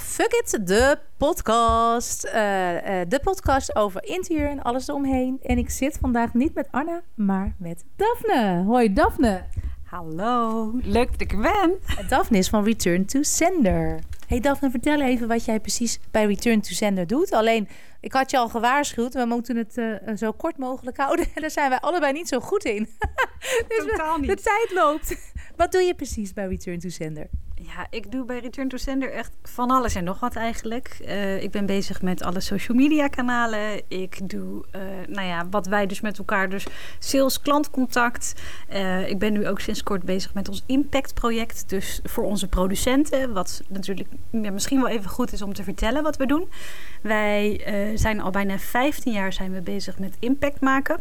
Fuck It, de podcast. Eh, eh, de podcast over interieur en alles eromheen. En ik zit vandaag niet met Anna, maar met Daphne. Hoi Daphne. Hallo, leuk dat ik er ben. Daphne is van Return to Sender. Hey Daphne, vertel even wat jij precies bij Return to Sender doet. Alleen, ik had je al gewaarschuwd, we moeten het uh, zo kort mogelijk houden. En daar zijn wij allebei niet zo goed in. dus Totaal niet. De tijd loopt. Wat doe je precies bij Return to Sender? Ja, ik doe bij Return to Sender echt van alles en nog wat eigenlijk. Uh, ik ben bezig met alle social media kanalen. Ik doe, uh, nou ja, wat wij dus met elkaar, dus sales, klantcontact. Uh, ik ben nu ook sinds kort bezig met ons impact project. Dus voor onze producenten, wat natuurlijk misschien wel even goed is om te vertellen wat we doen. Wij zijn al bijna 15 jaar zijn we bezig met impact maken.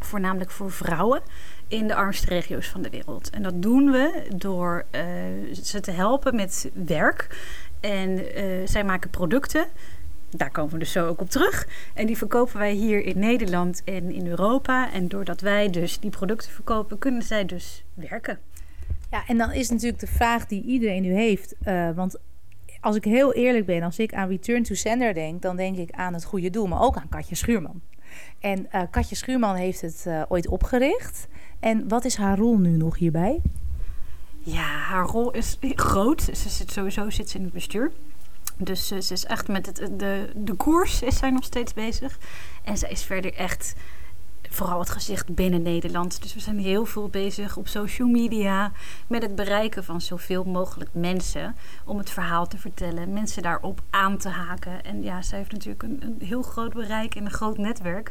Voornamelijk voor vrouwen in de armste regio's van de wereld. En dat doen we door uh, ze te helpen met werk. En uh, zij maken producten. Daar komen we dus zo ook op terug. En die verkopen wij hier in Nederland en in Europa. En doordat wij dus die producten verkopen, kunnen zij dus werken. Ja, en dan is natuurlijk de vraag die iedereen nu heeft. Uh, want als ik heel eerlijk ben, als ik aan Return to Sender denk, dan denk ik aan het goede doel, maar ook aan Katja Schuurman. En Katja Schuurman heeft het ooit opgericht. En wat is haar rol nu nog hierbij? Ja, haar rol is groot. Ze zit sowieso zit ze in het bestuur. Dus ze is echt met het, de, de koers is zij nog steeds bezig. En ze is verder echt vooral het gezicht binnen Nederland. Dus we zijn heel veel bezig op social media met het bereiken van zoveel mogelijk mensen. Om het verhaal te vertellen, mensen daarop aan te haken. En ja, zij heeft natuurlijk een, een heel groot bereik en een groot netwerk.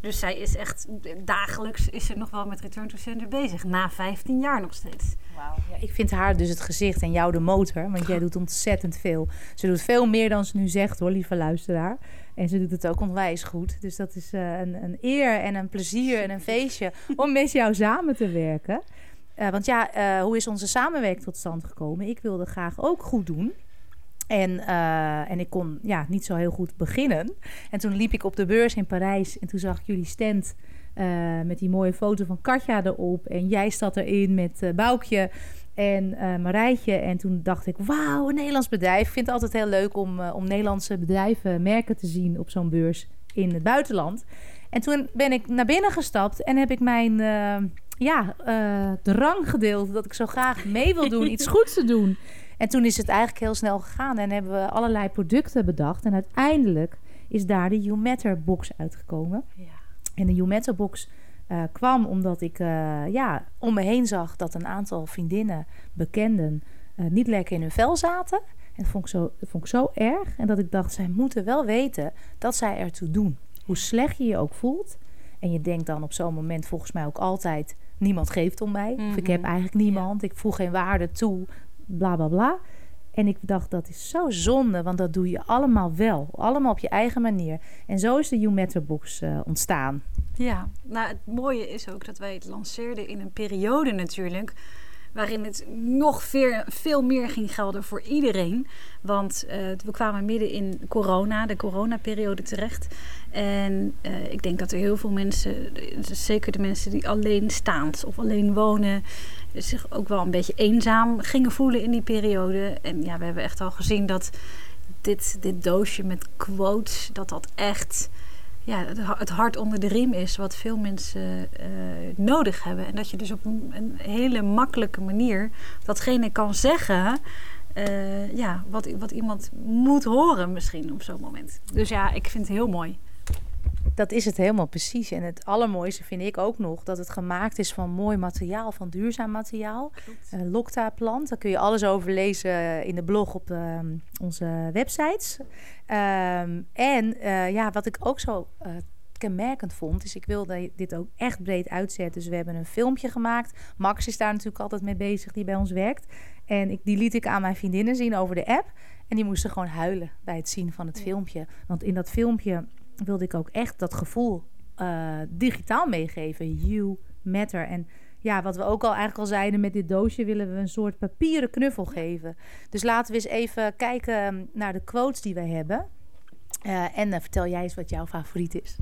Dus zij is echt dagelijks is ze nog wel met Return to Sender bezig. Na 15 jaar nog steeds. Wauw. Ja, ik vind haar dus het gezicht en jou de motor. Want jij doet ontzettend veel. Ze doet veel meer dan ze nu zegt hoor, lieve luisteraar. En ze doet het ook onwijs goed. Dus dat is uh, een, een, eer en een plezier en een feestje om met jou samen te werken. Uh, want ja, uh, hoe is onze samenwerking tot stand gekomen? Ik wilde graag ook goed doen. En, uh, en ik kon ja, niet zo heel goed beginnen. En toen liep ik op de beurs in Parijs en toen zag ik jullie stand uh, met die mooie foto van Katja erop. En jij zat erin met uh, Boukje en Marijtje. En toen dacht ik, wauw, een Nederlands bedrijf. Ik vind het altijd heel leuk om, om Nederlandse bedrijven, merken te zien op zo'n beurs in het buitenland. En toen ben ik naar binnen gestapt en heb ik mijn ja, drang gedeeld dat ik zo graag mee wil doen, iets goeds te doen. En toen is het eigenlijk heel snel gegaan en hebben we allerlei producten bedacht. En uiteindelijk is daar de You Matter box uitgekomen. Ja. En de You Matter box uh, kwam omdat ik uh, ja, om me heen zag dat een aantal vriendinnen, bekenden, uh, niet lekker in hun vel zaten. En dat vond ik, zo, dat vond ik zo erg. En dat ik dacht, zij moeten wel weten dat zij ertoe doen. Hoe slecht je je ook voelt. En je denkt dan op zo'n moment volgens mij ook altijd... niemand geeft om mij. Of ik heb eigenlijk niemand. Ja. Ik voeg geen waarde toe bla bla bla. En ik dacht, dat is zo zonde, want dat doe je allemaal wel. Allemaal op je eigen manier. En zo is de You Matter Box uh, ontstaan. Ja, nou het mooie is ook dat wij het lanceerden in een periode natuurlijk... waarin het nog veel, veel meer ging gelden voor iedereen. Want uh, we kwamen midden in corona, de coronaperiode terecht. En uh, ik denk dat er heel veel mensen, zeker de mensen die alleenstaand of alleen wonen zich ook wel een beetje eenzaam gingen voelen in die periode. En ja, we hebben echt al gezien dat dit, dit doosje met quotes, dat dat echt ja, het hart onder de riem is wat veel mensen uh, nodig hebben. En dat je dus op een, hele makkelijke manier datgene kan zeggen. Uh, ja, wat, wat iemand moet horen misschien op zo'n moment. Dus ja, ik vind het heel mooi dat is het helemaal precies. En het allermooiste vind ik ook nog dat het gemaakt is van mooi materiaal, van duurzaam materiaal. Uh, Lokta plant, daar kun je alles over lezen in de blog op uh, onze websites. Um, en uh, ja, wat ik ook zo uh, kenmerkend vond, is ik wilde dit ook echt breed uitzetten. Dus we hebben een filmpje gemaakt. Max is daar natuurlijk altijd mee bezig, die bij ons werkt. En ik, die liet ik aan mijn vriendinnen zien over de app. En die moesten gewoon huilen bij het zien van het ja. filmpje. Want in dat filmpje wilde ik ook echt dat gevoel uh, digitaal meegeven. You matter. En ja, wat we ook al eigenlijk al zeiden met dit doosje, willen we een soort papieren knuffel geven. Dus laten we eens even kijken naar de quotes die wij hebben. Uh, en uh, vertel jij eens wat jouw favoriet is.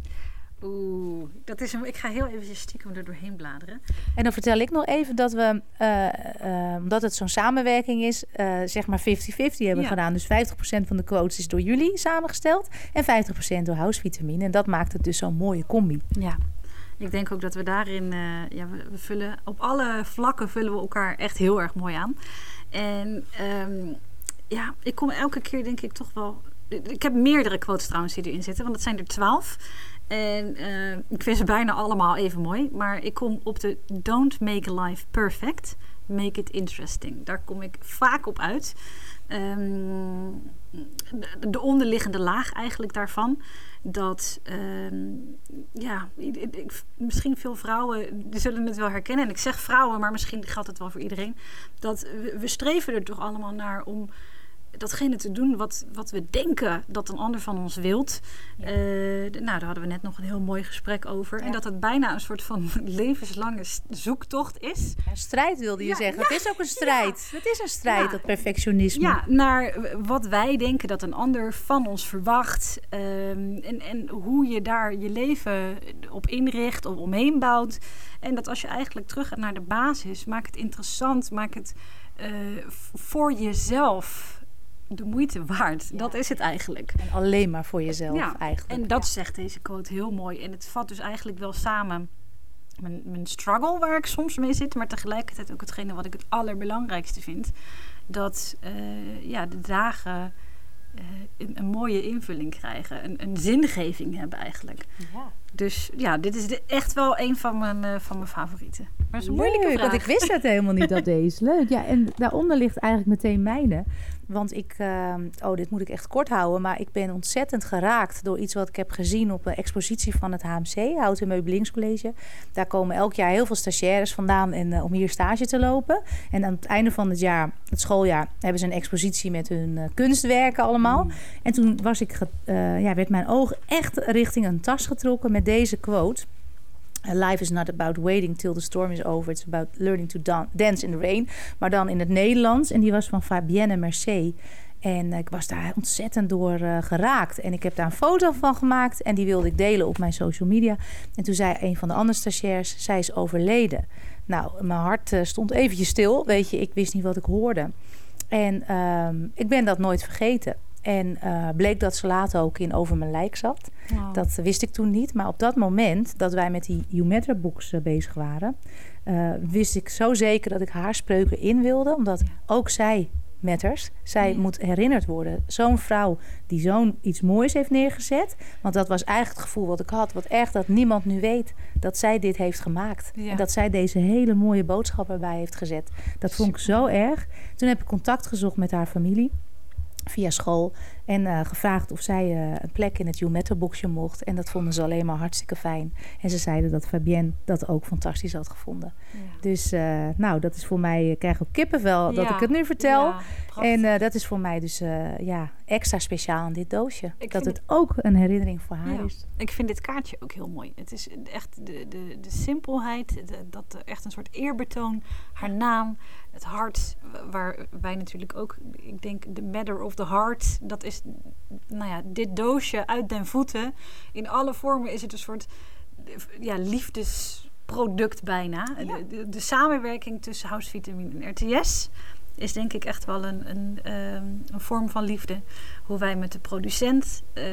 Oeh, dat is een, ik ga heel even stiekem er doorheen bladeren. En dan vertel ik nog even dat we, uh, uh, omdat het zo'n samenwerking is, uh, zeg maar 50-50 hebben Ja. gedaan. Dus 50% van de quotes is door jullie samengesteld en 50% door Housevitamine. En dat maakt het dus zo'n mooie combi. Ja. Ik denk ook dat we daarin, eh, ja, we, we vullen op alle vlakken vullen we elkaar echt heel erg mooi aan. En ehm, ja, ik kom elke keer denk ik toch wel. Ik heb meerdere quotes trouwens die erin zitten, want het zijn er twaalf. En eh, ik vind ze bijna allemaal even mooi. Maar ik kom op de Don't make life perfect, make it interesting. Daar kom ik vaak op uit. Ehm, de, de onderliggende laag eigenlijk daarvan. Dat, ehm, ja, misschien veel vrouwen die zullen het wel herkennen. En ik zeg vrouwen, maar misschien geldt het wel voor iedereen. Dat we streven er toch allemaal naar om datgene te doen wat, wat we denken dat een ander van ons wilt. Ja. Eh, nou, daar hadden we net nog een heel mooi gesprek over. En dat het bijna een soort van levenslange zoektocht is. Een strijd wilde je Ja, zeggen. het is ook een strijd. Het is een strijd, dat perfectionisme. Ja, naar wat wij denken dat een ander van ons verwacht. ehm, en, en hoe je daar je leven op inricht of omheen bouwt. En dat als je eigenlijk terug gaat naar de basis, maak het interessant, maak het eh, voor jezelf de moeite waard. Ja. Dat is het eigenlijk. En alleen maar voor jezelf Ja, eigenlijk. En dat zegt deze quote heel mooi. En het vat dus eigenlijk wel samen mijn, mijn struggle waar ik soms mee zit, maar tegelijkertijd ook hetgene wat ik het allerbelangrijkste vind. Dat eh, ja, de dagen eh, een, een mooie invulling krijgen, een, een zingeving hebben eigenlijk. Ja. Dus ja, dit is de- echt wel een van mijn, eh, van mijn favorieten. Maar het is een moeilijke Leuk, vraag. want ik wist dat helemaal niet, dat deze. Leuk. Ja, en daaronder ligt eigenlijk meteen mijne. Want ik, eh, oh, dit moet ik echt kort houden. Maar ik ben ontzettend geraakt door iets wat ik heb gezien op een expositie van het HMC, Hout en Meubelingscollege. Daar komen elk jaar heel veel stagiaires vandaan en, eh, om hier stage te lopen. En aan het einde van het jaar, het schooljaar, hebben ze een expositie met hun eh, kunstwerken allemaal. Mm. En toen was ik eh, ja, werd mijn oog echt richting een tas getrokken met deze quote. Life is not about waiting till the storm is over. It's about learning to dan- dance in the rain. Maar dan in het Nederlands. En die was van Fabienne Mercier. En ik was daar ontzettend door eh, geraakt. En ik heb daar een foto van gemaakt. En die wilde ik delen op mijn social media. En toen zei een van de andere stagiairs... zij is overleden. Nou, mijn hart eh, stond eventjes stil. Weet je, ik wist niet wat ik hoorde. En ehm, ik ben dat nooit vergeten. En eh, bleek dat ze later ook in Over Mijn Lijk zat. Wow. Dat wist ik toen niet. Maar op dat moment dat wij met die Umetra books eh, bezig waren, eh, wist ik zo zeker dat ik haar spreuken in wilde. Omdat Ja. ook zij matters. Zij Ja. moet herinnerd worden. Zo'n vrouw die zo'n iets moois heeft neergezet. Want dat was eigenlijk het gevoel wat ik had. Wat erg dat niemand nu weet dat zij dit heeft gemaakt. Ja. En dat zij deze hele mooie boodschap erbij heeft gezet. Dat vond ik zo erg. Toen heb ik contact gezocht met haar familie via school. En eh, gevraagd of zij eh, een plek in het Jumetto boxje mocht. En dat vonden ze alleen maar hartstikke fijn. En ze zeiden dat Fabienne dat ook fantastisch had gevonden. Ja. Dus eh, nou, dat is voor mij, ik krijg ook kippenvel dat Ja. ik het nu vertel. Ja, en dat is voor mij dus ja, extra speciaal aan dit doosje. Ik dat het ook een herinnering voor haar is. Ik vind dit kaartje ook heel mooi. Het is echt de, de, de simpelheid, de- dat echt een soort eerbetoon, haar naam, het hart, wa- waar wij natuurlijk ook, ik denk, de matter of the heart, dat is, nou ja, dit doosje uit den voeten. In alle vormen is het een soort, ja, liefdesproduct bijna. Ja. De, de, de samenwerking tussen Housevitamine en RTS is denk ik echt wel een, een, ehm, een vorm van liefde. Hoe wij met de producent, eh,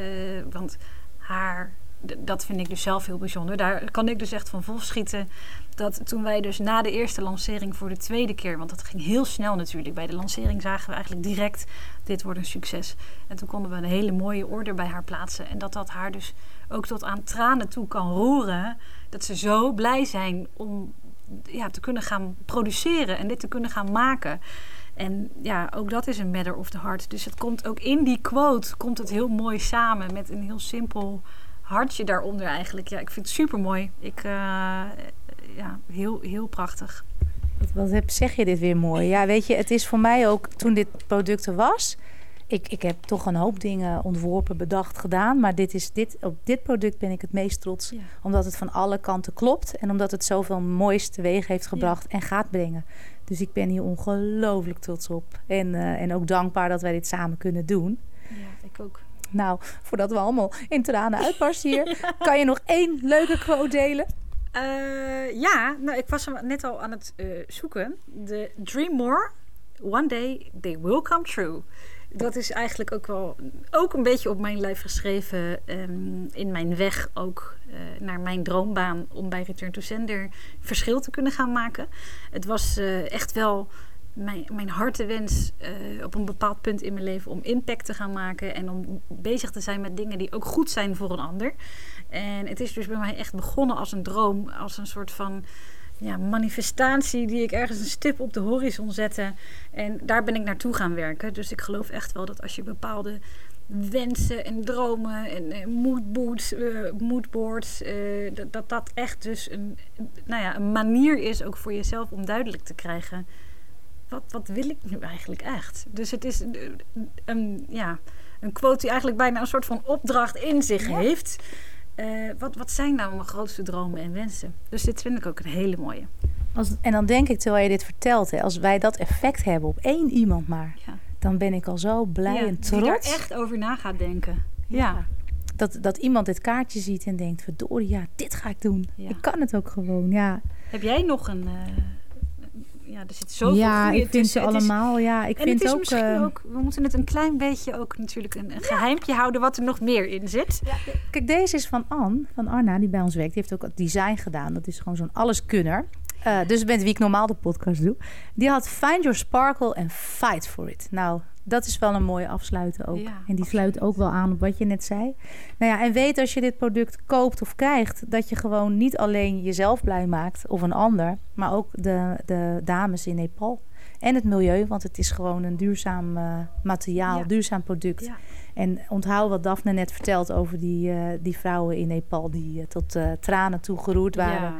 want haar, dat vind ik dus zelf heel bijzonder. Daar kan ik dus echt van vol schieten. Dat toen wij dus na de eerste lancering voor de tweede keer, want dat ging heel snel natuurlijk. Bij de lancering zagen we eigenlijk direct, dit wordt een succes. En toen konden we een hele mooie order bij haar plaatsen. En dat dat haar dus ook tot aan tranen toe kan roeren. Dat ze zo blij zijn om ja, te kunnen gaan produceren en dit te kunnen gaan maken. En ja, ook dat is een matter of the heart. Dus het komt ook in die quote komt het heel mooi samen met een heel simpel hartje daaronder eigenlijk. Ja, ik vind het super mooi. Ik, eh, ja, heel, heel prachtig. Wat, zeg je dit weer mooi? Ja, weet je, het is voor mij ook toen dit product er was. Ik, ik heb toch een hoop dingen ontworpen, bedacht, gedaan. Maar dit is, dit, op dit product ben ik het meest trots. Ja. Omdat het van alle kanten klopt. En omdat het zoveel moois teweeg heeft gebracht en gaat brengen. Dus ik ben hier ongelooflijk trots op. En, eh, en ook dankbaar dat wij dit samen kunnen doen. Ja, ik ook. Nou, voordat we allemaal in tranen uitbarsten hier, kan je nog één leuke quote delen? Uh, ja, nou, ik was hem net al aan het uh, zoeken. De Dream More, One Day They Will Come True. Dat is eigenlijk ook wel ook een beetje op mijn lijf geschreven. Um, in mijn weg ook uh, naar mijn droombaan om bij Return to Sender verschil te kunnen gaan maken. Het was echt wel mijn, mijn hartewens uh, op een bepaald punt in mijn leven om impact te gaan maken en om bezig te zijn met dingen die ook goed zijn voor een ander. En het is dus bij mij echt begonnen als een droom, als een soort van ja, manifestatie die ik ergens een stip op de horizon zette. En daar ben ik naartoe gaan werken. Dus ik geloof echt wel dat als je bepaalde wensen en dromen en, en moodboards, uh, moodboards dat, dat dat echt dus een, nou ja, een manier is ook voor jezelf om duidelijk te krijgen wat, wat wil ik nu eigenlijk echt? Dus het is een, ja, een quote die eigenlijk bijna een soort van opdracht in zich heeft. Uh, wat, wat zijn nou mijn grootste dromen en wensen? Dus dit vind ik ook een hele mooie. Als, en dan denk ik, terwijl je dit vertelt, hè, als wij dat effect hebben op één iemand maar, ja. dan ben ik al zo blij ja, en trots. Die er echt over na gaat denken. Ja. ja. Dat, dat iemand dit kaartje ziet en denkt, verdorie, ja, dit ga ik doen. Ik kan het ook gewoon, ja. Heb jij nog een... Uh ja, er zit zoveel ja, ik vind ze allemaal. ja, ik en vind het is ook, misschien uh, ook. We moeten het een klein beetje ook natuurlijk een, een ja. geheimpje houden wat er nog meer in zit. Ja. Kijk, deze is van Anne, van Arna, die bij ons werkt. Die heeft ook het design gedaan. Dat is gewoon zo'n alleskunner. Uh, dus met wie ik normaal de podcast doe. Die had Find Your Sparkle and Fight for It. Nou, dat is wel een mooie afsluiten ook. Ja, en die sluit ook wel aan op wat je net zei. Nou ja, en weet als je dit product koopt of krijgt... dat je gewoon niet alleen jezelf blij maakt of een ander... maar ook de, de dames in Nepal. En het milieu, want het is gewoon een duurzaam uh, materiaal, Ja. duurzaam product. Ja. En onthoud wat Daphne net vertelt over die, uh, die vrouwen in Nepal... die uh, tot tranen toe geroerd waren.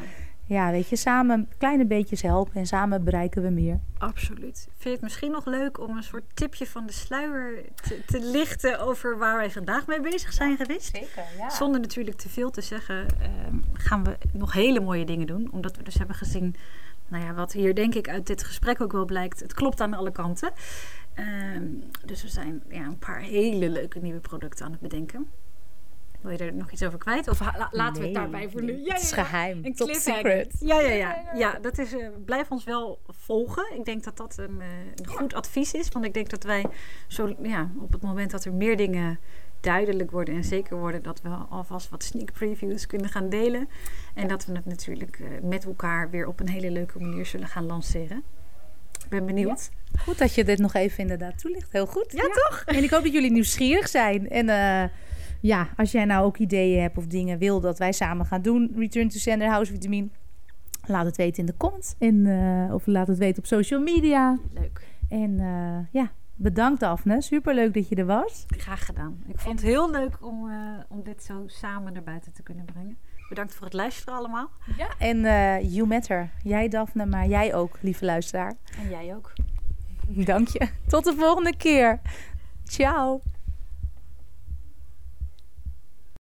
Ja, weet je, samen kleine beetjes helpen en samen bereiken we meer. absoluut. Vind je het misschien nog leuk om een soort tipje van de sluier te, te lichten over waar wij vandaag mee bezig zijn geweest? Zeker, ja. Zonder natuurlijk te veel te zeggen, ehm, gaan we nog hele mooie dingen doen. Omdat we dus hebben gezien, nou ja, wat hier denk ik uit dit gesprek ook wel blijkt, het klopt aan alle kanten. Ehm, dus we zijn ja, een paar hele leuke nieuwe producten aan het bedenken. Wil je er nog iets over kwijt? Of la- laten we het daarbij voor nu? Het is geheim, Een top secret. Ja, ja, ja. ja dat is, eh, blijf ons wel volgen. Ik denk dat dat een, eh, een goed advies is. Want ik denk dat wij zo, ja, op het moment dat er meer dingen duidelijk worden en zeker worden, dat we alvast wat sneak previews kunnen gaan delen. En dat we het natuurlijk eh, met elkaar weer op een hele leuke manier zullen gaan lanceren. Ik ben benieuwd. Goed dat je dit nog even inderdaad toelicht. Heel goed. Ja, toch? En ik hoop dat jullie nieuwsgierig zijn. En eh, ja, als jij nou ook ideeën hebt of dingen wil dat wij samen gaan doen, Return to Sender House Vitamine, laat het weten in de comments. En, eh, of laat het weten op social media. Leuk. En eh, ja, bedankt Daphne. Superleuk dat je er was. Graag gedaan. Ik vond het heel leuk om, eh, om dit zo samen naar buiten te kunnen brengen. Bedankt voor het luisteren allemaal. Ja. En you matter. Jij Daphne, maar jij ook, lieve luisteraar. En jij ook. Dank je. Tot de volgende keer. Ciao.